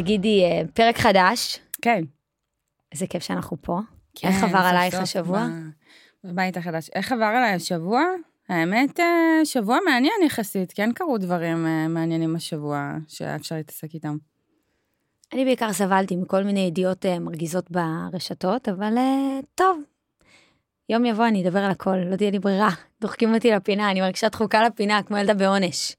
תגידי, אה, פרק חדש, כן. איזה כיף שאנחנו פה. כן, איך עבר עלייך השבוע? בבית החדש. איך עבר עליי השבוע? האמת, אה, שבוע מעניין יחסית, כן קרו דברים אה, מעניינים השבוע שהיה אפשר להתעסק איתם. אני בעיקר סבלתי מכל מיני ידיעות מרגיזות ברשתות, אבל טוב. יום יבוא אני אדבר על הכל, לא תהיה לי ברירה. דוחקים אותי לפינה, אני מרגישה דחוקה לפינה, כמו ילדה בעונש.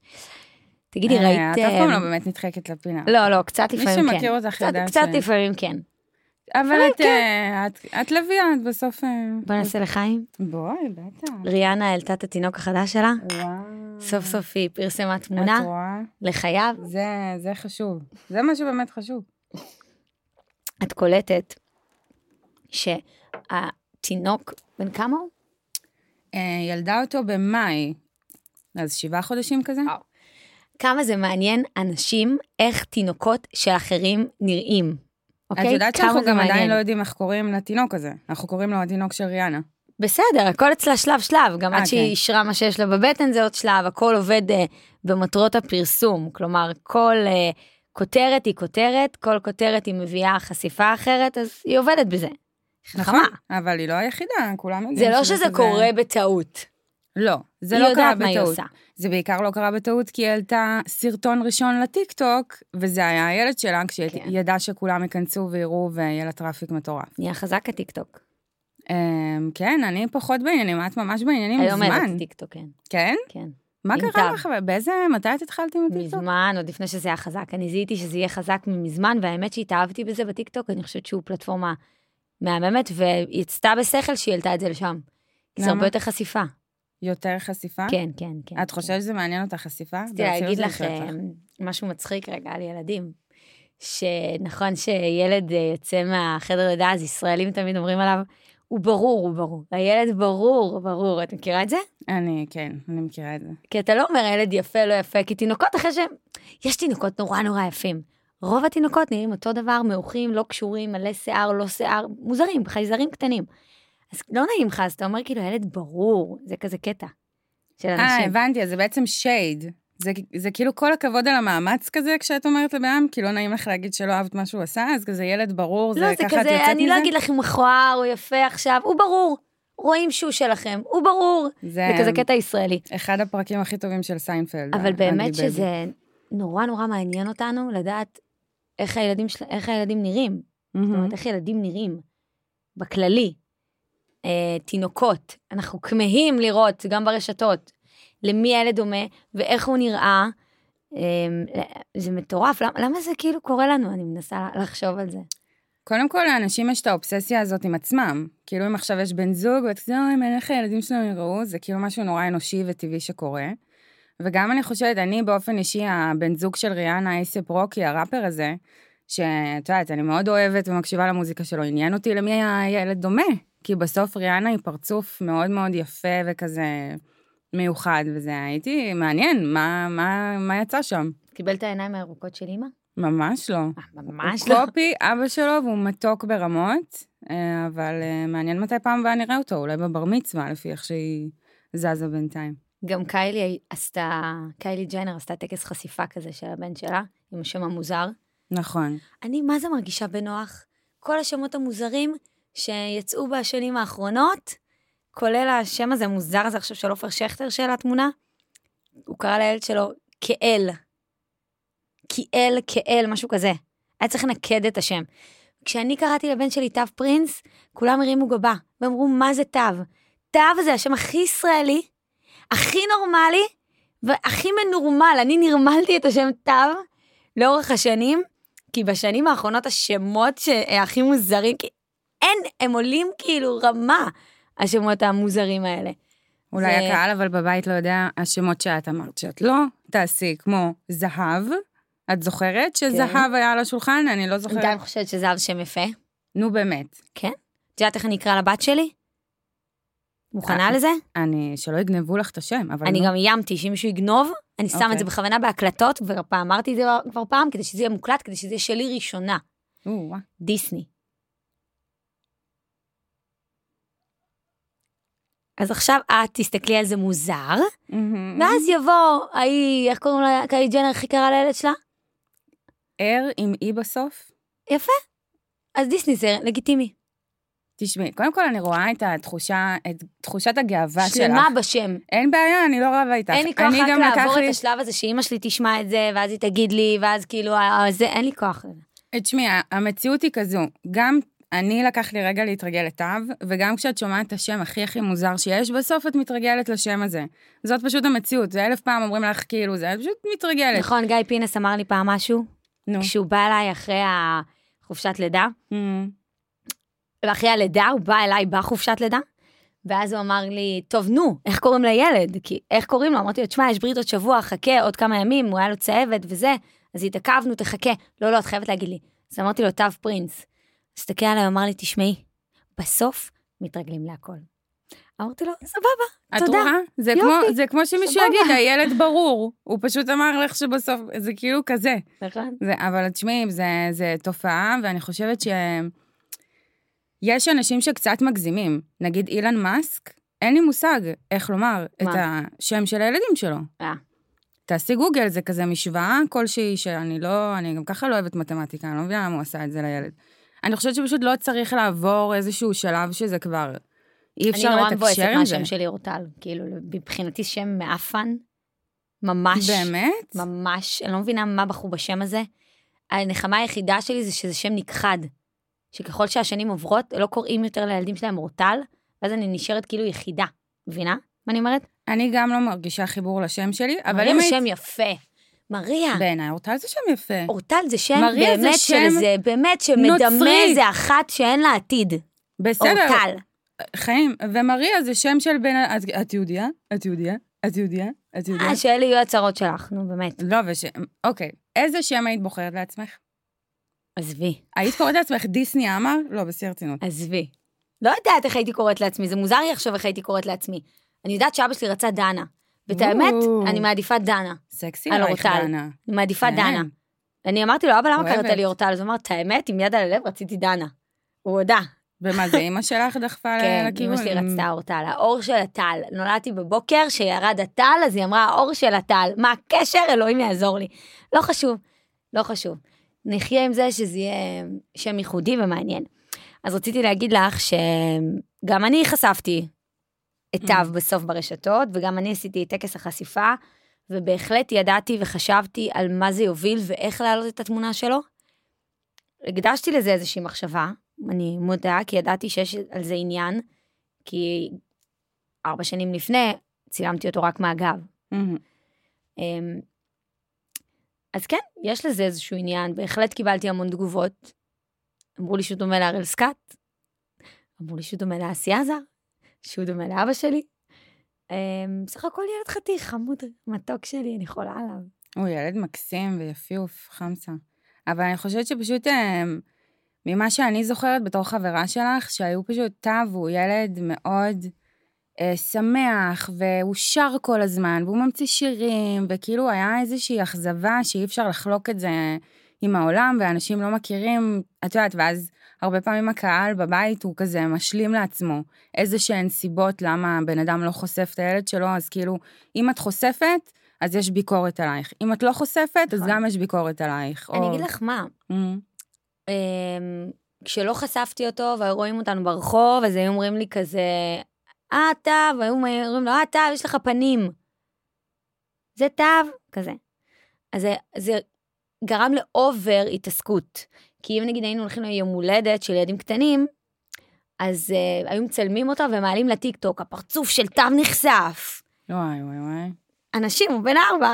תגידי, אה, ראית... את אף אה, פעם לא באמת נדחקת לפינה. לא, לא, קצת מי לפעמים כן. שמכיר אותך קצת- יודע קצת ש- לפעמים כן. אבל את, אה, את- את לביאה, את בסוף... אה, בוא נעשה לחיים. בואי, בטח. ריאנה העלתה את התינוק החדש שלה, וואו. סוף סוף היא פרסמה את תמונה רואה? לחייו. זה, זה חשוב. זה מה שבאמת חשוב. את קולטת שהתינוק, בן כמה הוא? אה, ילדה אותו במאי, אז שבעה חודשים כזה? וואו. כמה זה מעניין אנשים, איך תינוקות של אחרים נראים. אוקיי? את יודעת שאנחנו גם עדיין מעניין. לא יודעים איך קוראים לתינוק הזה. אנחנו קוראים לו התינוק של ריאנה. בסדר, הכל אצלה שלב שלב, גם אה, עד שהיא כן. אישרה מה שיש לה בבטן זה עוד שלב, הכל עובד אה, במטרות הפרסום, כלומר כל אה, כותרת היא כותרת, כל כותרת היא מביאה חשיפה אחרת, אז היא עובדת בזה. חכמה. אבל היא לא היחידה, כולם יודעים זה לא שזה כזה- קורה בטעות. לא, זה היא לא קרה יודעת מה היא בטעות. עושה. זה בעיקר לא קרה בטעות כי היא העלתה סרטון ראשון לטיקטוק, וזה היה הילד שלה, כשהיא כן. ידעה שכולם ייכנסו ויראו ויהיה לה traffic מטורף. נהיה חזק הטיקטוק. אמ, כן, אני פחות בעניינים, את ממש בעניינים היום מזמן. העליתי טיקטוק, כן. כן? כן. מה קרה. לך? באיזה, מתי את התחלת עם הטיקטוק? מזמן, עוד לפני שזה היה חזק. אני זיהיתי שזה יהיה חזק מזמן, והאמת שהתאהבתי בזה בטיקטוק, אני חושבת שהוא פלטפורמה מהממת, והיא יצתה בשכל שהיא העלתה את זה לשם. כי זה למה? הרבה יותר חסיפה. יותר חשיפה? כן, כן, כן. את חושבת שזה מעניין אותך חשיפה? רציתי להגיד לך אה, משהו מצחיק רגע על ילדים. שנכון שילד אה, יוצא מהחדר לידה, אז ישראלים תמיד אומרים עליו, הוא ברור, הוא ברור. הילד ברור, ברור. את מכירה את זה? אני, כן, אני מכירה את זה. כי אתה לא אומר הילד יפה, לא יפה, כי תינוקות אחרי שהם... יש תינוקות נורא נורא יפים. רוב התינוקות נראים אותו דבר, מעוכים, לא קשורים, מלא שיער, לא שיער, מוזרים, חייזרים קטנים. אז לא נעים לך, אז אתה אומר כאילו, הילד ברור, זה כזה קטע של אה, אנשים. הבנתי, אז זה בעצם shade. זה, זה כאילו כל הכבוד על המאמץ כזה, כשאת אומרת לבן אדם, כי לא נעים לך להגיד שלא אהבת מה שהוא עשה, אז כזה ילד ברור, זה לא, זה ככה את כזה, יוצאת אני מזה? לא אגיד לך אם הוא מכוער או יפה עכשיו, הוא ברור. רואים שהוא שלכם, הוא ברור. זה זה כזה קטע ישראלי. אחד הפרקים הכי טובים של סיינפלד. אבל ה- באמת. שזה נורא נורא מעניין אותנו לדעת איך הילדים. איך הילדים נראים. זאת מהמם. אומרת, איך ילדים נראים, בכללי. אה, תינוקות, אנחנו כמהים לראות, גם ברשתות, למי הילד דומה ואיך הוא נראה. אה, זה מטורף, למה, למה זה כאילו קורה לנו? אני מנסה לחשוב על זה. קודם כל, לאנשים יש את האובססיה הזאת עם עצמם. כאילו, אם עכשיו יש בן זוג, ואת יודעת, אוי, מעניין איך הילדים שלנו יראו, זה כאילו משהו נורא אנושי וטבעי שקורה. וגם אני חושבת, אני באופן אישי, הבן זוג של ריאנה אייספ רוקי, הראפר הזה, שאת יודעת, אני מאוד אוהבת ומקשיבה למוזיקה שלו, עניין אותי למי הילד דומה. כי בסוף ריאנה היא פרצוף מאוד מאוד יפה וכזה מיוחד, וזה הייתי מעניין, מה, מה, מה יצא שם? קיבל את העיניים הירוקות של אימא? ממש לא. אה, ממש הוא לא. קופי, אבא שלו, והוא מתוק ברמות, אה, אבל אה, מעניין מתי פעם הבאה נראה אותו, אולי בבר מצווה, לפי איך שהיא זזה בינתיים. גם קיילי עשתה, קיילי ג'יינר עשתה טקס חשיפה כזה של הבן שלה, עם השם המוזר. נכון. אני מה זה מרגישה בנוח? כל השמות המוזרים שיצאו בשנים האחרונות, כולל השם הזה המוזר הזה עכשיו של עופר שכטר של התמונה, הוא קרא לילד שלו כאל. כאל, כאל, משהו כזה. היה צריך לנקד את השם. כשאני קראתי לבן שלי תו פרינס, כולם הרימו גבה, ואמרו, מה זה תו? תו זה השם הכי ישראלי, הכי נורמלי, והכי מנורמל. אני נרמלתי את השם תו לאורך השנים, כי בשנים האחרונות השמות שהכי מוזרים, כי אין, הם עולים כאילו רמה, השמות המוזרים האלה. אולי זה- הקהל אבל בבית לא יודע, השמות שאת אמרת שאת לא תעשי, כמו זהב. את זוכרת שזהב היה על השולחן? אני לא זוכרת. חושבת שזה היה שם יפה. נו באמת. כן? את יודעת איך אני אקרא לבת שלי? מוכנה אה, לזה? אני, שלא יגנבו לך את השם, אבל אני נו. גם איימתי שאם מישהו יגנוב, אני שם את אוקיי. זה בכוונה בהקלטות, פעם אמרתי את זה כבר פעם, כדי שזה יהיה מוקלט, כדי שזה יהיה שלי ראשונה. או. דיסני. אז עכשיו את תסתכלי על זה מוזר. ואז יבוא ההיא, איך קוראים לה, קיילי ג'נר, איך היא קראה לילד שלה? ער עם אי בסוף? יפה. אז דיסני זה לגיטימי. תשמעי, קודם כל אני רואה את התחושה, את תחושת הגאווה שלך. שלמה בשם. אין בעיה, אני לא רבה איתך. אין לי כוח רק לעבור לי- את השלב הזה שאימא שלי תשמע את זה, ואז היא תגיד לי, ואז כאילו, אה, זה, אין לי כוח לזה. תשמעי, המציאות היא כזו, גם אני לקח לי רגע להתרגל לתו, וגם כשאת שומעת את השם הכי הכי מוזר שיש, בסוף את מתרגלת לשם הזה. זאת פשוט המציאות, זה אלף פעם אומרים לך כאילו זה, את פשוט מתרגלת. נכון, גיא פינס אמר לי פעם משהו, נו. כשהוא בא אליי אחרי החופשת לידה, אמ, ואחרי הלידה הוא בא אליי בחופשת לידה, ואז הוא אמר לי, טוב, נו, איך קוראים לילד? כי איך קוראים לו? אמרתי לו, תשמע, יש ברית עוד שבוע, חכה עוד כמה ימים, הוא היה לו צהבת וזה, אז התעכבנו, תחכה. לא, לא, את חייבת להגיד לי. אז אמרתי לו, תו פרינס. הסתכל עליי, אמר לי, תשמעי, בסוף מתרגלים להכל. אמרתי לו, סבבה, את תודה. רואה? זה יופי, כמו, זה כמו שמישהו סבבה. יגיד, הילד ברור. הוא פשוט אמר לך שבסוף, זה כאילו כזה. נכון. זה, אבל תשמעי, זה, זה תופעה, ואני חושבת ש... יש אנשים שקצת מגזימים. נגיד אילן מאסק, אין לי מושג איך לומר את מה? השם של הילדים שלו. אה. תעשי גוגל, זה כזה משוואה כלשהי, שאני לא, אני גם ככה לא אוהבת מתמטיקה, אני לא מבינה למה הוא עשה את זה לילד. אני חושבת שפשוט לא צריך לעבור איזשהו שלב שזה כבר, אי אפשר אני נורא מבואסת לתקשר עם זה. מהשם שלי אורטל. כאילו, מבחינתי שם מעפן, ממש. באמת? ממש, אני לא מבינה מה בחרו בשם הזה. הנחמה היחידה שלי זה שזה שם נכחד. שככל שהשנים עוברות, לא קוראים יותר לילדים שלהם אורטל, ואז אני נשארת כאילו יחידה. מבינה מה אני אומרת? אני גם לא מרגישה חיבור לשם שלי, אבל אם היית... שם יפה. מריה. בעיניי אורטל זה שם יפה. אורטל זה שם מריה זה באמת שם של זה, באמת שמדמה נוצרי. איזה אחת שאין לה עתיד. בסדר, אורטל. חיים, ומריה זה שם של בן... את, את יהודיה? את יהודיה? את יהודיה? את יהודיה? אה, שאלה יהיו הצהרות שלך, נו באמת. לא, וש... אוקיי, איזה שם היית בוחרת לעצמך? עזבי, היית קוראת לעצמך דיסני עמר? לא, בשיא הרצינות. עזבי. לא יודעת איך הייתי קוראת לעצמי, זה מוזר לי עכשיו איך הייתי קוראת לעצמי. אני יודעת שאבא שלי רצה דנה. ואת האמת. אני מעדיפה דנה. סקסי על עלייך. דנה. אני מעדיפה כן. דנה. אני אמרתי לו, אבא, למה. קראת לי אורטל? אז הוא אמר, את האמת, עם יד על הלב רציתי דנה. הוא הודה. ומה זה, אימא שלך דחפה כן, לכיוון? אמא שלי רצתה אורטל. האור של הטל. נולדתי בבוקר, שירד הטל, אז היא אמרה, האור של הטל. מה הקשר? אלוהים יעזור לי. לא חשוב, לא חשוב. נחיה עם זה שזה יהיה שם ייחודי ומעניין. אז רציתי להגיד לך שגם אני חשפתי את תו בסוף ברשתות, וגם אני עשיתי את טקס החשיפה, ובהחלט ידעתי וחשבתי על מה זה יוביל ואיך להעלות את התמונה שלו. הקדשתי לזה איזושהי מחשבה, אני מודה, כי ידעתי שיש על זה עניין, כי ארבע שנים לפני צילמתי אותו רק מהגב. אמ, אז כן, יש לזה איזשהו עניין, בהחלט קיבלתי המון תגובות. אמרו לי שהוא דומה להראל סקאט, אמרו לי שהוא דומה לאסי עזר, שהוא דומה לאבא שלי. אמ, בסך הכל ילד חתיך, חמוד, מתוק שלי, אני חולה עליו. הוא ילד מקסים ויפיוף, חמסה. אבל אני חושבת שפשוט, אה, ממה שאני זוכרת בתור חברה שלך, שהיו פשוט תו, הוא ילד מאוד אה, שמח, והוא שר כל הזמן, והוא ממציא שירים, וכאילו היה איזושהי אכזבה שאי אפשר לחלוק את זה עם העולם, ואנשים לא מכירים, את יודעת, ואז הרבה פעמים הקהל בבית הוא כזה משלים לעצמו איזה שהן סיבות למה בן אדם לא חושף את הילד שלו, אז כאילו, אם את חושפת, אז יש ביקורת עלייך. אם את לא חושפת, אז נכון. גם יש ביקורת עלייך. אני או- אגיד לך מה, אמ, כשלא חשפתי אותו והיו רואים אותנו ברחוב, אז היו אומרים לי כזה, אה, תו, והיו אומרים לו, אה, תו, יש לך פנים. זה תו, כזה. אז זה, זה גרם לאובר התעסקות. כי אם נגיד היינו הולכים ליום הולדת של ילדים קטנים, אז uh, היו מצלמים אותה ומעלים לטיקטוק, הפרצוף של תו נחשף. וואי, וואי, וואי. אנשים, הוא בן ארבע.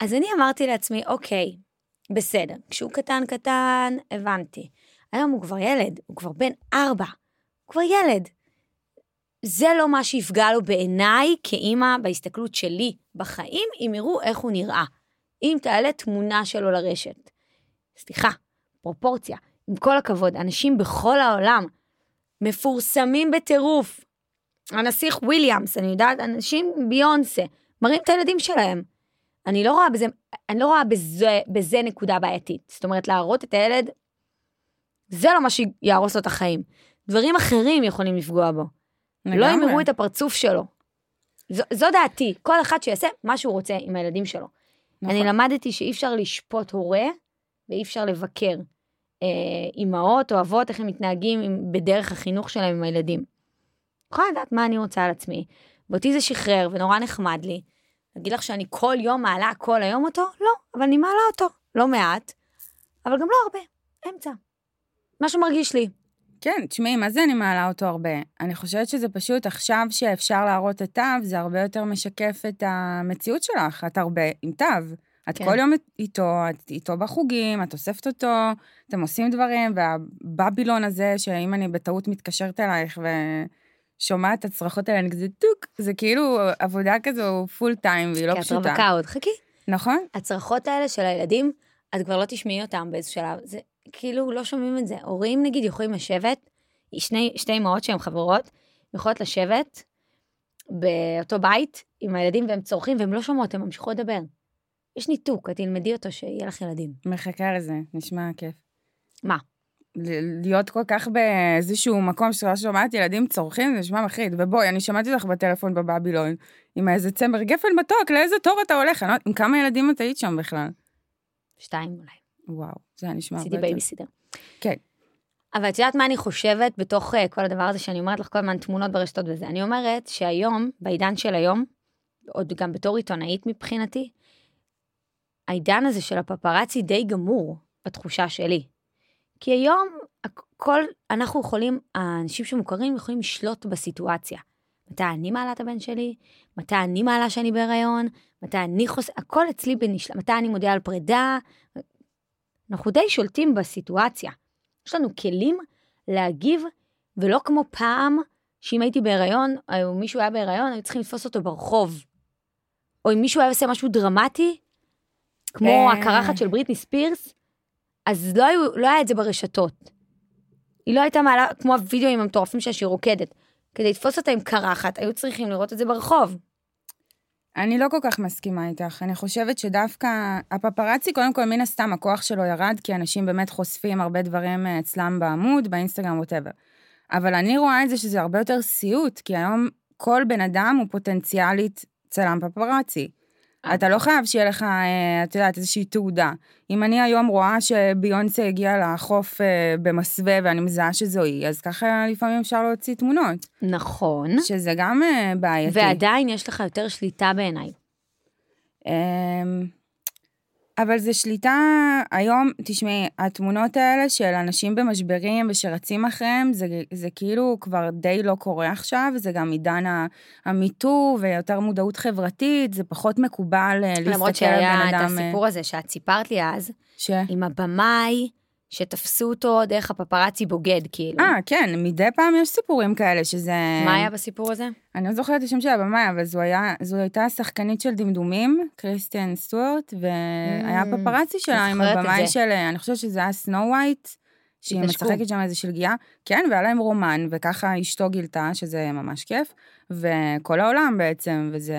אז אני אמרתי לעצמי, אוקיי, בסדר, כשהוא קטן קטן, הבנתי. היום הוא כבר ילד, הוא כבר בן ארבע, הוא כבר ילד. זה לא מה שיפגע לו בעיניי כאימא בהסתכלות שלי בחיים, אם יראו איך הוא נראה. אם תעלה תמונה שלו לרשת. סליחה, פרופורציה. עם כל הכבוד, אנשים בכל העולם מפורסמים בטירוף. הנסיך וויליאמס, אני יודעת, אנשים ביונסה, מראים את הילדים שלהם. אני לא רואה בזה, אני לא רואה בזה, בזה נקודה בעייתית. זאת אומרת, להראות את הילד, זה לא מה שיהרוס לו את החיים. דברים אחרים יכולים לפגוע בו. לא לגמרי. יראו את הפרצוף שלו. זו, זו דעתי, כל אחד שיעשה מה שהוא רוצה עם הילדים שלו. נכון. אני למדתי שאי אפשר לשפוט הורה ואי אפשר לבקר אה, אימהות או אבות, איך הם מתנהגים עם, בדרך החינוך שלהם עם הילדים. יכולה לדעת מה אני רוצה על עצמי, ואותי זה שחרר ונורא נחמד לי. להגיד לך שאני כל יום מעלה כל היום אותו? לא, אבל אני מעלה אותו. לא מעט, אבל גם לא הרבה. אמצע. מה שמרגיש לי. כן, תשמעי, מה זה אני מעלה אותו הרבה? אני חושבת שזה פשוט עכשיו שאפשר להראות את תו, זה הרבה יותר משקף את המציאות שלך. את הרבה עם תו. את כן. כל יום איתו, את איתו בחוגים, את אוספת אותו, אתם עושים דברים, והבבילון הזה, שאם אני בטעות מתקשרת אלייך ושומעת את הצרחות האלה, אני כזה טוק, זה כאילו עבודה כזו פול טיים, והיא לא כי את פשוטה. רווקה עוד, חכי. נכון? הצרחות האלה של הילדים, את כבר לא תשמעי אותם באיזשהו שלב. זה כאילו, לא שומעים את זה. הורים, נגיד, יכולים לשבת, שני, שתי אמהות שהן חברות, יכולות לשבת באותו בית עם הילדים והם צורחים והן לא שומעות, הן ממשיכות לדבר. יש ניתוק, את תלמדי אותו שיהיה לך ילדים. מחכה לזה, נשמע כיף. מה? להיות כל כך באיזשהו מקום שלא שומעת ילדים צורחים, זה נשמע מחריד. ובואי, אני שמעתי אותך בטלפון בבבילון, עם איזה צמר גפן מתוק, לאיזה תור אתה הולך? אני לא יודעת, עם כמה ילדים את היית שם בכלל? שתיים אולי. וואו, זה היה נשמע עשיתי הרבה יותר. בייביסיטר. כן. אבל את יודעת מה אני חושבת בתוך uh, כל הדבר הזה שאני אומרת לך כל הזמן תמונות ברשתות וזה? אני אומרת שהיום, בעידן של היום, עוד גם בתור עיתונאית מבחינתי, העידן הזה של הפפרצי די גמור בתחושה שלי. כי היום כל, אנחנו יכולים, האנשים שמוכרים יכולים לשלוט בסיטואציה. מתי אני מעלה את הבן שלי, מתי אני מעלה שאני בהיריון, מתי אני חוס... הכל אצלי בנשלט, מתי אני מודיעה על פרידה. אנחנו די שולטים בסיטואציה. יש לנו כלים להגיב, ולא כמו פעם, שאם הייתי בהיריון, או מישהו היה בהיריון, היו צריכים לתפוס אותו ברחוב. או אם מישהו היה עושה משהו דרמטי, כמו אה. הקרחת של בריטני ספירס, אז לא, היו, לא היה את זה ברשתות. היא לא הייתה מעלה, כמו הווידאוים המטורפים שלה שהיא רוקדת. כדי לתפוס אותה עם קרחת, היו צריכים לראות את זה ברחוב. אני לא כל כך מסכימה איתך. אני חושבת שדווקא הפפרצי, קודם כל, מן הסתם, הכוח שלו ירד, כי אנשים באמת חושפים הרבה דברים אה, אצלם בעמוד, באינסטגרם, ווטאבר. אבל אני רואה את זה שזה הרבה יותר סיוט, כי היום כל בן אדם הוא פוטנציאלית צלם פפרצי. אתה לא חייב שיהיה לך, אה, את יודעת, איזושהי תעודה. אם אני היום רואה שביונסה הגיעה לחוף אה, במסווה ואני מזהה שזו היא, אז ככה לפעמים אפשר להוציא תמונות, נכון. שזה גם אה, בעייתי. ועדיין יש לך יותר שליטה בעיניי. אבל זה שליטה, היום, תשמעי, התמונות האלה של אנשים במשברים ושרצים אחריהם, זה, זה כאילו כבר די לא קורה עכשיו, זה גם עידן המיטו ויותר מודעות חברתית, זה פחות מקובל אה, להסתכל על למרות בן שהיה את אדם... אה, הסיפור הזה שאת סיפרת לי אז, ש... עם הבמאי, שתפסו אותו דרך הפפרצי בוגד, כאילו. אה, כן, מדי פעם יש סיפורים כאלה שזה... מה היה בסיפור הזה? אני לא זוכרת את השם של הבמאי, אבל זו, היה, זו הייתה שחקנית של דמדומים, קריסטיאן סטוארט, והיה Mm, פפרצי שלה עם הבמאי. של, אני חושבת שזה היה סנו ווייט, שהיא. משחקת שם איזה שלגיה, כן, והיה להם רומן, וככה אשתו גילתה, שזה ממש כיף, וכל העולם בעצם, וזה...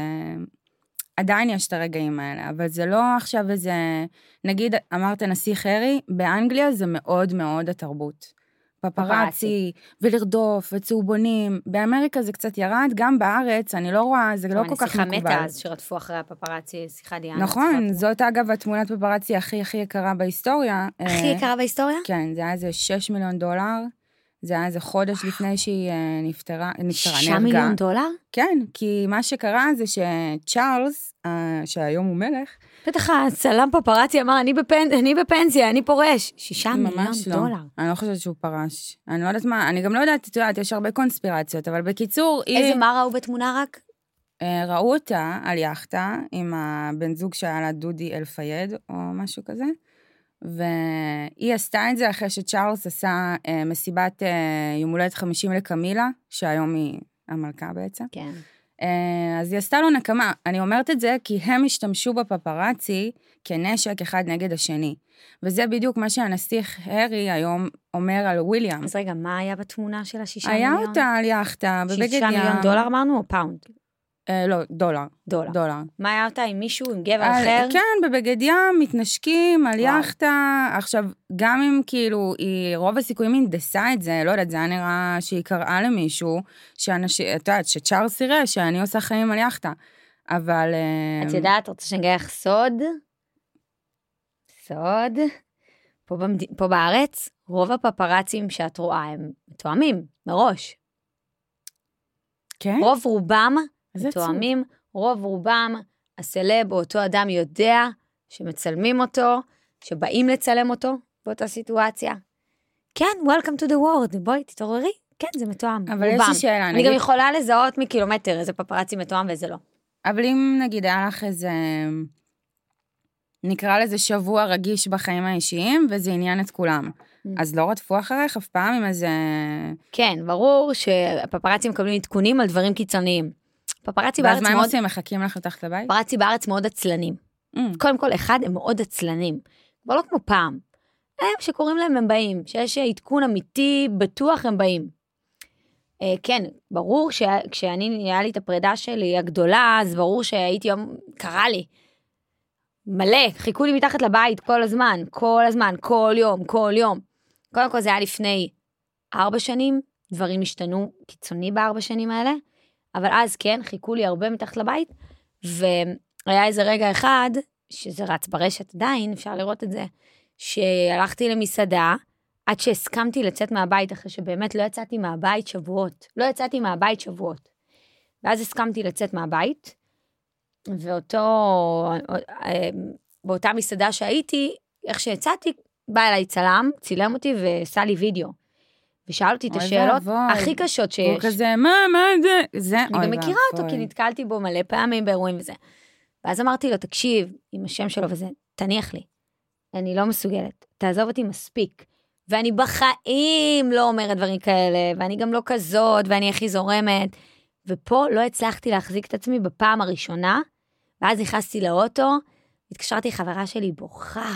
עדיין יש את הרגעים האלה, אבל זה לא עכשיו איזה... נגיד, אמרת נסיך הארי, באנגליה זה מאוד מאוד התרבות. פפרצי, ולרדוף, וצהובונים. באמריקה זה קצת ירד, גם בארץ, אני לא רואה, זה לא כל כך שיחה מקובל. מתה אז שרדפו אחרי הפפרצי, שיחה דיאנה. נכון. זאת אגב התמונת פפרצי הכי הכי יקרה בהיסטוריה. הכי אה, יקרה בהיסטוריה? כן, זה היה איזה 6 מיליון דולר. זה היה איזה חודש לפני שהיא אה, נפטרה, נפטרה, שישה נהרגה. מיליון דולר? כן, כי מה שקרה זה שצ'ארלס, אה, שהיום הוא מלך, בטח הצלם פפרצי אמר, אני בפנ- אני בפנסיה, אני פורש. שישה מיליון לא. דולר. אני לא חושבת שהוא פרש. אני לא יודעת מה, אני גם לא יודעת, את יודעת, יש הרבה קונספירציות, אבל בקיצור, היא... איזה מה ראו בתמונה רק? אה, ראו אותה על יאכטה עם הבן זוג שהיה לה דודי אלפייד, או משהו כזה, והיא עשתה את זה אחרי שצ'ארלס עשה אה, מסיבת אה, יום הולדת 50 לקמילה, שהיום היא המלכה בעצם. כן. אה, אז היא עשתה לו נקמה. אני אומרת את זה כי הם השתמשו בפפרצי כנשק אחד נגד השני. וזה בדיוק מה שהנסיך הארי היום אומר על וויליאם. אז רגע, מה היה בתמונה של השישה היה מיליון? אותה על יאכטה, בבגד ים. שישה מיליון דולר אמרנו, או פאונד? אה, לא, דולר. דולר. דולר. מראה אותה עם מישהו, עם גבר על- אחר? כן, בבגד ים, מתנשקים על וואו. יאכטה. עכשיו, גם אם כאילו, היא רוב הסיכויים הינדסה את זה, לא יודעת, זה היה נראה שהיא קראה למישהו, שאנשים, את יודעת, שצ'ארלס יראה שאני עושה חיים על יאכטה. אבל... אה, את יודעת, רוצה שאני אגלה לך סוד? סוד? פה, במד... פה בארץ, רוב הפפרצים שאת רואה הם מתואמים מראש. כן? רוב רובם. מתואמים, רוב רובם הסלב או אותו אדם יודע שמצלמים אותו, שבאים לצלם אותו באותה סיטואציה. כן, Welcome to the world, בואי תתעוררי, כן, זה מתואם, אבל יש רובם. לי שאלה, אני נגיד, גם יכולה לזהות מקילומטר איזה פפרצי מתואם ואיזה לא. אבל אם נגיד היה לך איזה, נקרא לזה שבוע רגיש בחיים האישיים, וזה עניין את כולם, Mm. אז לא רדפו אחריך אף פעם עם איזה... כן, ברור שהפפרצי מקבלים עדכונים על דברים קיצוניים. פפרצי ואז בארץ מה הם מאוד, עושים? מחכים לך לתחת לבית? פפרצי בארץ מאוד עצלנים. Mm. קודם כל, אחד, הם מאוד עצלנים. כבר לא כמו פעם. הם, שקוראים להם, הם באים. שיש עדכון אמיתי, בטוח הם באים. אה, כן, ברור שכשאני, היה לי את הפרידה שלי הגדולה, אז ברור שהייתי יום, קרה לי. מלא, חיכו לי מתחת לבית כל הזמן, כל הזמן, כל יום, כל יום. קודם כל זה היה לפני ארבע שנים, דברים השתנו קיצוני בארבע שנים האלה, אבל אז כן, חיכו לי הרבה מתחת לבית, והיה איזה רגע אחד, שזה רץ ברשת עדיין, אפשר לראות את זה, שהלכתי למסעדה, עד שהסכמתי לצאת מהבית, אחרי שבאמת לא יצאתי מהבית שבועות. לא יצאתי מהבית שבועות. ואז הסכמתי לצאת מהבית, ואותו, אה, באותה מסעדה שהייתי, איך שיצאתי, בא אליי צלם, צילם אותי ועשה לי וידאו. ושאל אותי את השאלות ואבוי. הכי קשות הוא שיש. כזה, מה, מה זה? זה, אני גם מכירה אותו. כי נתקלתי בו מלא פעמים באירועים וזה. ואז אמרתי לו, תקשיב, עם השם שלו וזה, תניח לי. אני לא מסוגלת, תעזוב אותי מספיק. ואני בחיים לא אומרת דברים כאלה, ואני גם לא כזאת, ואני הכי זורמת. ופה לא הצלחתי להחזיק את עצמי בפעם הראשונה, ואז נכנסתי לאוטו, התקשרתי לחברה שלי בוכה,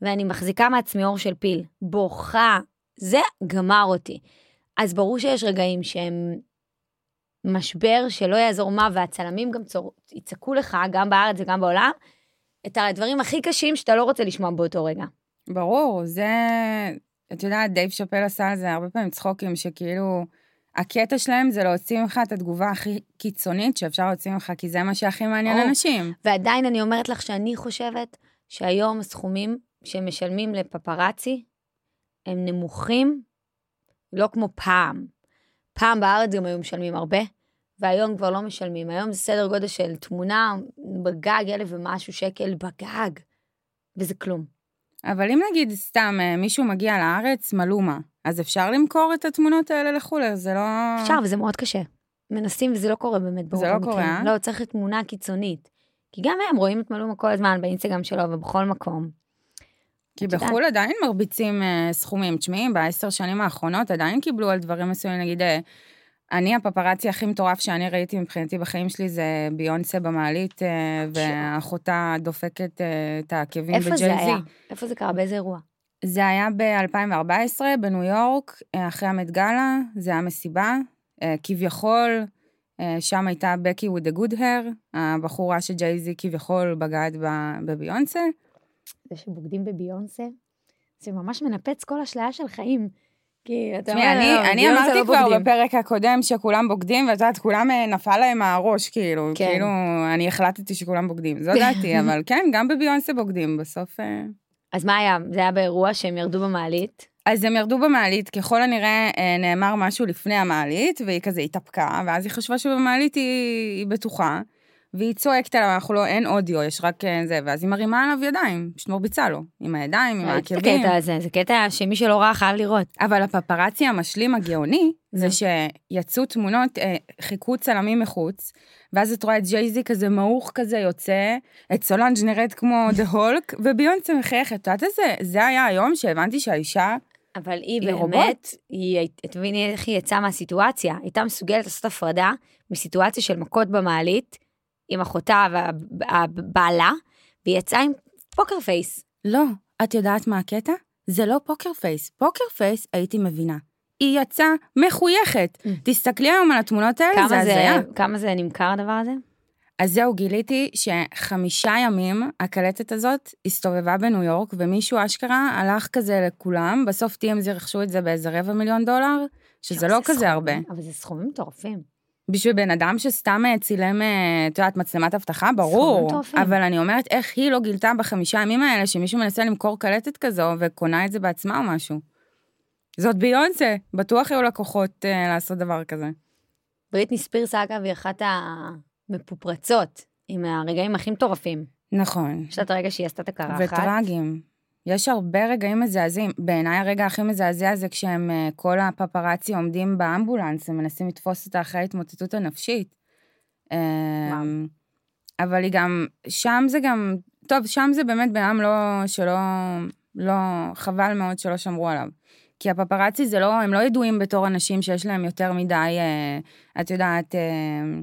ואני מחזיקה מעצמי עור של פיל, בוכה. זה גמר אותי. אז ברור שיש רגעים שהם משבר שלא יעזור מה, והצלמים גם צור... יצעקו לך, גם בארץ וגם בעולם, את הדברים הכי קשים שאתה לא רוצה לשמוע באותו רגע. ברור, זה... את יודעת, דייב שאפל עשה על זה הרבה פעמים צחוקים, שכאילו, הקטע שלהם זה להוציא ממך את התגובה הכי קיצונית שאפשר להוציא ממך, כי זה מה שהכי מעניין ברור. אנשים. ועדיין אני אומרת לך שאני חושבת שהיום הסכומים שמשלמים לפפרצי הם נמוכים, לא כמו פעם. פעם בארץ גם היו משלמים הרבה, והיום כבר לא משלמים. היום זה סדר גודל של תמונה בגג, אלף ומשהו שקל בגג, וזה כלום. אבל אם נגיד סתם אה, מישהו מגיע לארץ, מלומה, אז אפשר למכור את התמונות האלה לחו"ל, זה לא... אפשר, וזה מאוד קשה. מנסים וזה לא קורה באמת ברוב זה לא. קורה, אה? לא, צריך תמונה קיצונית. כי גם הם רואים את מלומה כל הזמן באינסטגרם שלו ובכל מקום. כי. בחו"ל עדיין מרביצים אה, סכומים. תשמעי, בעשר שנים האחרונות עדיין קיבלו על דברים מסוימים, נגיד, אה, אני הפפרצי הכי מטורף שאני ראיתי מבחינתי בחיים שלי זה ביונסה במעלית, אה, ואחותה דופקת את העקבים איפה זה בג'ייזי. היה? איפה זה קרה? באיזה אירוע? זה היה ב-2014 בניו יורק, אחרי המט גאלה, זה היה מסיבה, כביכול, שם הייתה בקי with the good hair, הבחורה שג'ייזי כביכול בגד בביונסה. זה שבוגדים בביונסה, זה ממש מנפץ כל אשליה של חיים. כי אתה תשמעי, אני, לא, אני אמרתי לא כבר בוגדים. בפרק הקודם שכולם בוגדים, ואת יודעת, כולם אה, נפל להם הראש, כאילו, כן. כאילו, אני החלטתי שכולם בוגדים. זו דעתי, אבל כן, גם בביונסה בוגדים, בסוף... אה, אז מה היה? זה היה באירוע שהם ירדו במעלית. אז הם ירדו במעלית, ככל הנראה אה, נאמר משהו לפני המעלית, והיא כזה התאפקה, ואז היא חשבה שבמעלית היא, היא בטוחה, והיא צועקת עליו, אנחנו לא, אין אודיו, יש רק אה, זה, ואז היא מרימה עליו ידיים, פשוט מרביצה לו, עם הידיים, עם את העקבים. הקטע הזה, זה קטע שמי שלא ראה חייב לראות. אבל הפפרצי המשלים הגאוני, זה. שיצאו תמונות, אה, חיכו צלמים מחוץ, ואז את רואה את ג'ייזי כזה מעוך כזה יוצא, את סולנג' נראית כמו דה הולק, וביונסה מחייכת. את יודעת איזה, זה היה היום שהבנתי שהאישה, אבל היא היא. באמת, היא, הי- תביני איך היא יצאה מהסיטואציה. הייתה מסוגלת לעשות הפרדה מסיטואציה של מכות במעלית, עם אחותה ובעלה, והיא יצאה עם poker face. לא, את יודעת מה הקטע? זה לא poker face. poker face הייתי מבינה. היא יצאה מחויכת. Mm. תסתכלי היום על התמונות האלה, זה הזיה. כמה זה נמכר הדבר הזה? אז זהו, גיליתי שחמישה ימים הקלטת הזאת הסתובבה בניו יורק, ומישהו אשכרה הלך כזה לכולם, בסוף TMZ רכשו את זה באיזה רבע מיליון דולר, שזה לא כזה סכומים, הרבה. אבל זה סכומים מטורפים. בשביל בן אדם שסתם אה, צילם, אה, את יודעת, מצלמת אבטחה, ברור. אבל אני אומרת, איך היא לא גילתה בחמישה ימים האלה שמישהו מנסה למכור קלטת כזו וקונה את זה בעצמה או משהו. זאת ביונסה, בטוח היו לקוחות אה, לעשות דבר כזה. בריטני ספירס, אגב, היא אחת המפופרצות, עם הרגעים הכי מטורפים. נכון. יש לה את הרגע שהיא עשתה את הקרחת. וטרגיים. יש הרבה רגעים מזעזעים. בעיניי הרגע הכי מזעזע זה כשהם, אה, כל הפפרצי עומדים באמבולנס, הם מנסים לתפוס אותה אחרי ההתמוטטות הנפשית. אמ, אבל היא גם, שם זה גם, טוב, שם זה באמת בן אדם לא, שלא, לא, חבל מאוד שלא שמרו עליו. כי הפפרצי זה לא, הם לא ידועים בתור אנשים שיש להם יותר מדי, אה, את יודעת, אה,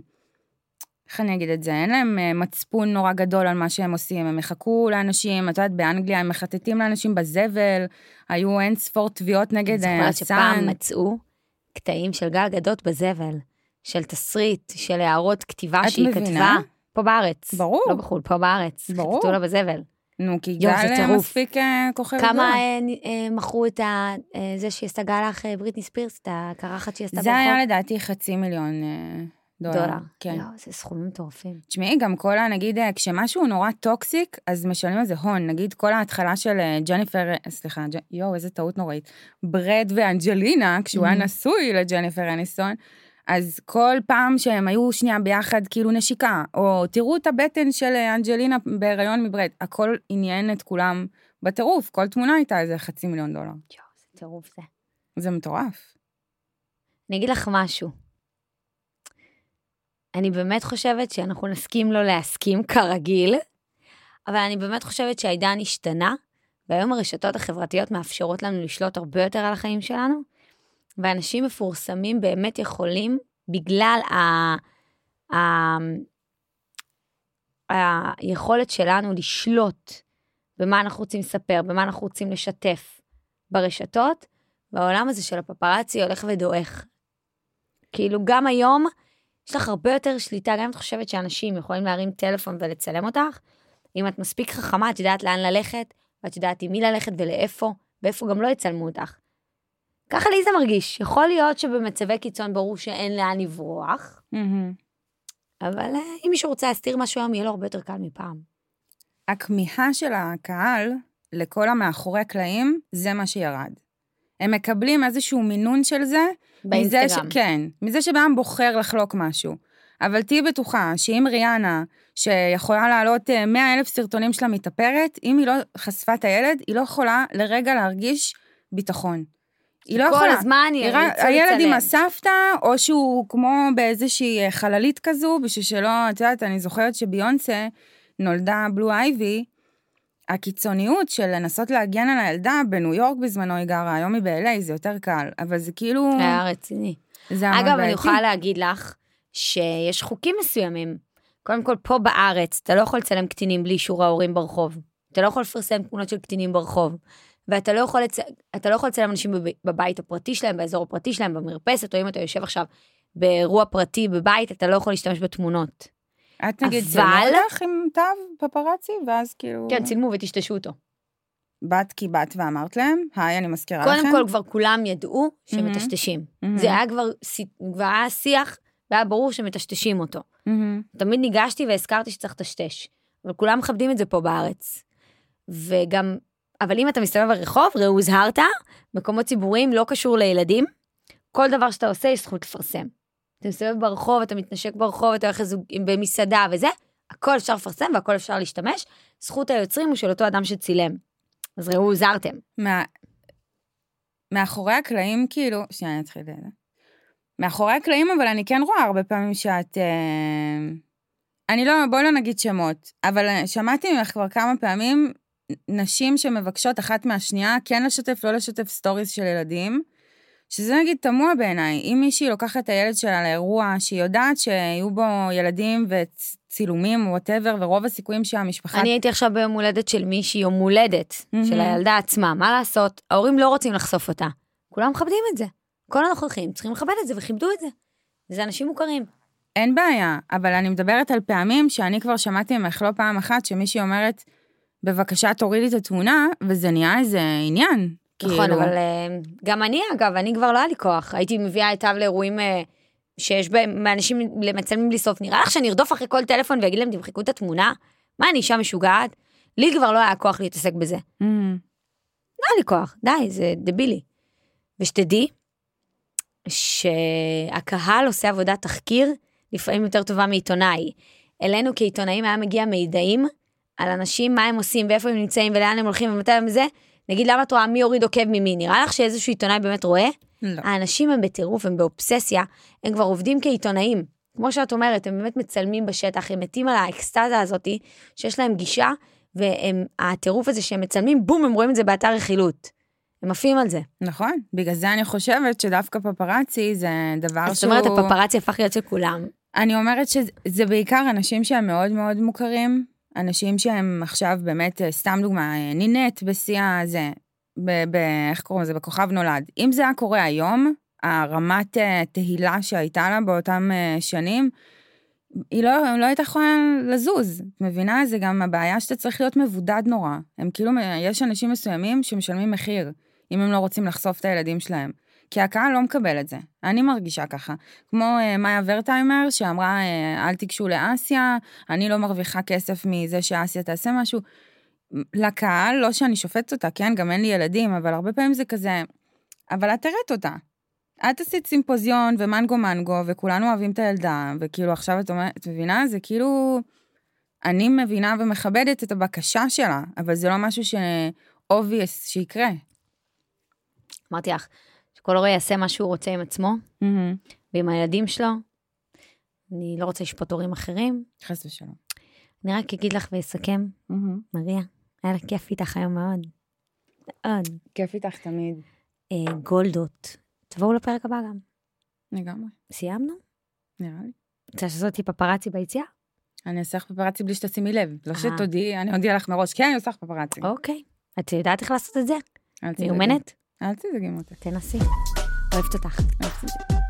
איך אני אגיד את זה? אין להם אה, מצפון נורא גדול על מה שהם עושים, הם יחכו לאנשים, את יודעת, באנגליה הם מחטטים לאנשים בזבל, היו אין ספור תביעות נגד אני אה, זוכרת שפעם הסאן. מצאו קטעים של גל גדות בזבל, של תסריט, של הערות כתיבה שהיא מבינה? כתבה. פה בארץ. ברור. לא בחו"ל, פה בארץ. ברור. חיטטו לה בזבל. נו, כי זה גל אה. מספיק כוכב גדול. כמה מכרו את ה- זה שהיא עשתה גלח אה, בריטני ספירס, את הקרחת שהיא עשתה זה ברחוב? היה לדעתי חצי מיליון דולר. דולר. כן. יואו, זה סכומים מטורפים. תשמעי, גם כל ה... נגיד, אה, כשמשהו נורא toxic, אז משלמים על זה הון. נגיד, כל ההתחלה של אה, ג'ניפר, אה, סליחה, ג'- יואו, איזה טעות נוראית. ברד ואנג'לינה, כשהוא היה Mhm. נשוי לג'ניפר אניסון, אז כל פעם שהם היו שנייה ביחד, כאילו נשיקה, או תראו את הבטן של אנג'לינה בהיריון מברד, הכל עניין את כולם בטירוף, כל תמונה הייתה איזה חצי מיליון דולר. יואו, זה טירוף זה. זה מטורף. אני אגיד לך משהו. אני באמת חושבת שאנחנו נסכים לא להסכים כרגיל, אבל אני באמת חושבת שהעידן השתנה, והיום הרשתות החברתיות מאפשרות לנו לשלוט הרבה יותר על החיים שלנו, ואנשים מפורסמים באמת יכולים, בגלל ה... ה... היכולת שלנו לשלוט במה אנחנו רוצים לספר, במה אנחנו רוצים לשתף ברשתות, והעולם הזה של הפפראצי הולך ודועך. כאילו, גם היום יש לך הרבה יותר שליטה, גם אם את חושבת שאנשים יכולים להרים טלפון ולצלם אותך, אם את מספיק חכמה, את יודעת לאן ללכת, ואת יודעת עם מי ללכת ולאיפה, ואיפה גם לא יצלמו אותך. ככה לי זה מרגיש. יכול להיות שבמצבי קיצון ברור שאין לאן לברוח, מהמם. אבל אה, אם מישהו רוצה להסתיר משהו היום, יהיה לו הרבה יותר קל מפעם. הכמיהה של הקהל לכל המאחורי הקלעים, זה מה שירד. הם מקבלים איזשהו מינון של זה, מזה ש... באינסטגרם. כן, מזה שבן אדם בוחר לחלוק משהו. אבל תהיי בטוחה שאם ריאנה, שיכולה להעלות 100 אלף סרטונים שלה מתאפרת, אם היא לא חשפה את הילד, היא לא יכולה לרגע להרגיש ביטחון. היא לא כל יכולה. הזמן היא ירצו רק- הילד עם לצלם. הסבתא, או שהוא כמו באיזושהי אה, חללית כזו, בשביל שלא, את יודעת, אני זוכרת שביונסה נולדה בלו אייבי, הקיצוניות של לנסות להגן על הילדה, בניו יורק בזמנו היא גרה, היום היא ב-LA, זה יותר קל, אבל זה כאילו... היה רציני. זה היה אגב, אני. יכולה להגיד לך שיש חוקים מסוימים. קודם כל, פה בארץ, אתה לא יכול לצלם קטינים בלי אישור ההורים ברחוב. אתה לא יכול לפרסם תמונות של קטינים ברחוב. ואתה לא יכול, לצ... אתה לא יכול לצלם אנשים בב... בבית הפרטי שלהם, באזור הפרטי שלהם, במרפסת, או אם אתה יושב עכשיו באירוע פרטי בבית, אתה לא יכול להשתמש בתמונות. את נגיד אבל- צלמו אותך עם תו פפרצי, ואז כאילו... כן, צילמו וטשטשו אותו. באת כי באת ואמרת להם, היי, אני מזכירה לכם. קודם כל, כבר כולם ידעו שמטשטשים. מהמם. זה היה כבר, כבר היה שיח, והיה ברור שמטשטשים אותו. מהמם. תמיד ניגשתי והזכרתי שצריך לטשטש. אבל כולם מכבדים את זה פה בארץ. וגם, אבל אם אתה מסתובב ברחוב, ראו הוזהרת, מקומות ציבוריים לא קשור לילדים, כל דבר שאתה עושה יש זכות לפרסם. אתה מסתובב ברחוב, אתה מתנשק ברחוב, אתה הולך לזוג- במסעדה וזה, הכל אפשר לפרסם והכל אפשר להשתמש, זכות היוצרים הוא של אותו אדם שצילם. אז ראו הוזהרתם. מאחורי הקלעים, כאילו, שנייה, אני אתחיל את זה. מאחורי הקלעים, אבל אני כן רואה הרבה פעמים שאת... אה... אני לא, בואי לא נגיד שמות, אבל אה, שמעתי ממך כבר כמה פעמים נשים שמבקשות אחת מהשנייה כן לשתף, לא לשתף סטוריז של ילדים, שזה נגיד תמוה בעיניי. אם מישהי לוקחת את הילד שלה לאירוע שהיא יודעת שיהיו בו ילדים וצילומים, whatever, ורוב הסיכויים שהמשפחה... אני הייתי עכשיו ביום הולדת של מישהי, יום הולדת, מהמם. של הילדה עצמה, מה לעשות? ההורים לא רוצים לחשוף אותה. כולם מכבדים את זה. כל הנוכחים צריכים לכבד את זה וכיבדו את זה. וזה אנשים מוכרים. אין בעיה, אבל אני מדברת על פעמים שאני כבר שמעתי ממך לא פעם אחת שמישהי אומרת, בבקשה תורידי את התמונה, וזה נהיה איזה עניין. נכון, כאילו, אבל אה, גם אני, אגב, אני כבר לא היה לי כוח. הייתי מביאה את אב לאירועים אה, שיש בהם אנשים מצלמים בלי סוף, נראה לך שאני ארדוף אחרי כל טלפון ואגיד להם תמחקו את התמונה? מה, אני אישה משוגעת? לי כבר לא היה כוח להתעסק בזה. Mm-hmm. לא היה לי כוח, די, זה דבילי. ושתדעי שהקהל עושה עבודת תחקיר לפעמים יותר טובה מעיתונאי. אלינו כעיתונאים היה מגיע מידעים על אנשים, מה הם עושים ואיפה הם נמצאים ולאן הם הולכים ומתי הם זה. נגיד, למה את רואה מי הוריד עוקב ממי? נראה לך שאיזשהו עיתונאי באמת רואה? לא. האנשים הם בטירוף, הם באובססיה, הם כבר עובדים כעיתונאים. כמו שאת אומרת, הם באמת מצלמים בשטח, הם מתים על האקסטזה הזאתי, שיש להם גישה, והטירוף הזה שהם מצלמים, בום, הם רואים את זה באתר רכילות. הם עפים על זה. נכון, בגלל זה אני חושבת שדווקא פפרצי זה דבר אז זאת שהוא... אומרת, הפפרצי הפך להיות של כולם. אני אומרת שזה בעיקר אנשים שהם מאוד מאוד מוכרים, אנשים שהם עכשיו באמת, אה, סתם דוגמה, אה, נינט בשיא הזה, ב- ב- איך קוראים לזה? בכוכב נולד. אם זה היה קורה היום, הרמת אה, תהילה שהייתה לה באותם שנים, היא לא, לא הייתה יכולה לזוז, את מבינה? זה גם הבעיה שאתה צריך להיות מבודד נורא. הם כאילו, יש אנשים מסוימים שמשלמים מחיר, אם הם לא רוצים לחשוף את הילדים שלהם. כי הקהל לא מקבל את זה. אני מרגישה ככה. כמו uh, מאיה ורטהיימר, שאמרה, uh, אל תיגשו לאסיה, אני לא מרוויחה כסף מזה שאסיה תעשה משהו. לקהל, לא שאני שופטת אותה, כן, גם אין לי ילדים, אבל הרבה פעמים זה כזה, אבל את תראית אותה. את עשית סימפוזיון ומנגו מנגו, וכולנו אוהבים את הילדה, וכאילו עכשיו את אומרת, את מבינה? זה כאילו... אני מבינה ומכבדת את הבקשה שלה, אבל זה לא משהו ש-obvious שיקרה. אמרתי לך, שכל הורה יעשה מה שהוא רוצה עם עצמו Mm-hmm. ועם הילדים שלו. אני לא רוצה לשפוט הורים אחרים. חס ושלום. אני רק אגיד לך ואסכם, Mm-hmm. מריה, היה לה כיף איתך היום מאוד. מאוד. כיף איתך תמיד. אה, גולדות, תבואו לפרק הבא גם. לגמרי, סיימנו? נראה לי. רוצה לעשות אותי פפרצי ביציאה? אני אעשה לך פפרצי בלי שתשימי לב. לא אה. שתודיעי, אני אודיע לך מראש, כן, אני עושה לך פפרצי. אוקיי. את יודעת איך לעשות את זה? מיומנת? אל תדאגי מותק. תנסי. אוהבת אותך. אל תדאגי.